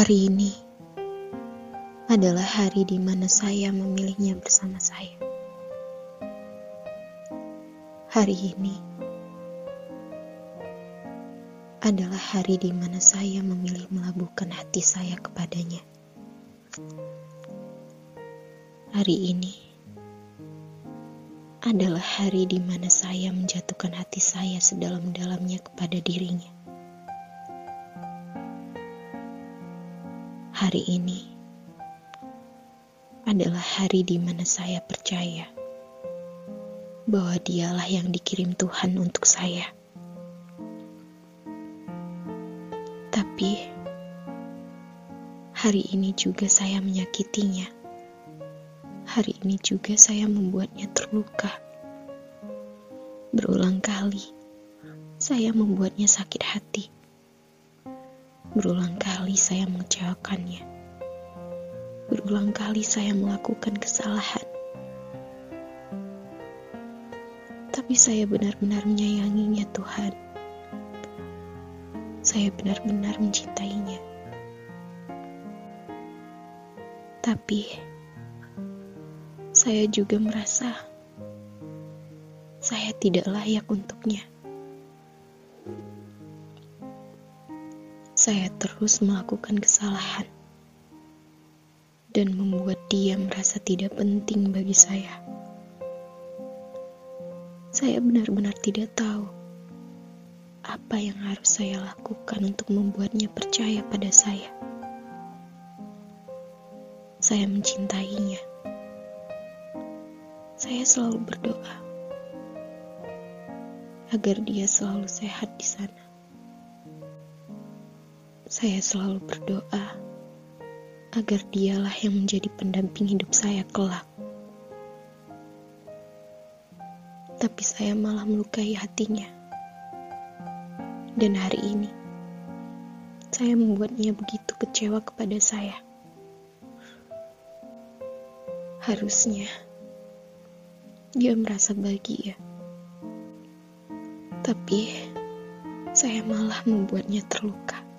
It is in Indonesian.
Hari ini adalah hari di mana saya memilihnya bersama saya. Hari ini adalah hari di mana saya memilih melabuhkan hati saya kepadanya. Hari ini adalah hari di mana saya menjatuhkan hati saya sedalam-dalamnya kepada dirinya. Hari ini adalah hari di mana saya percaya bahwa dialah yang dikirim Tuhan untuk saya. Tapi hari ini juga saya menyakitinya. Hari ini juga saya membuatnya terluka. Berulang kali saya membuatnya sakit hati Berulang kali saya mengecewakannya. Berulang kali saya melakukan kesalahan. Tapi saya benar-benar menyayanginya, Tuhan. Saya benar-benar mencintainya. Tapi saya juga merasa saya tidak layak untuknya. Saya terus melakukan kesalahan dan membuat dia merasa tidak penting bagi saya. Saya benar-benar tidak tahu apa yang harus saya lakukan untuk membuatnya percaya pada saya. Saya mencintainya. Saya selalu berdoa agar dia selalu sehat di sana. Saya selalu berdoa agar dialah yang menjadi pendamping hidup saya kelak. Tapi saya malah melukai hatinya. Dan hari ini, saya membuatnya begitu kecewa kepada saya. Harusnya, dia merasa bahagia. Tapi, saya malah membuatnya terluka.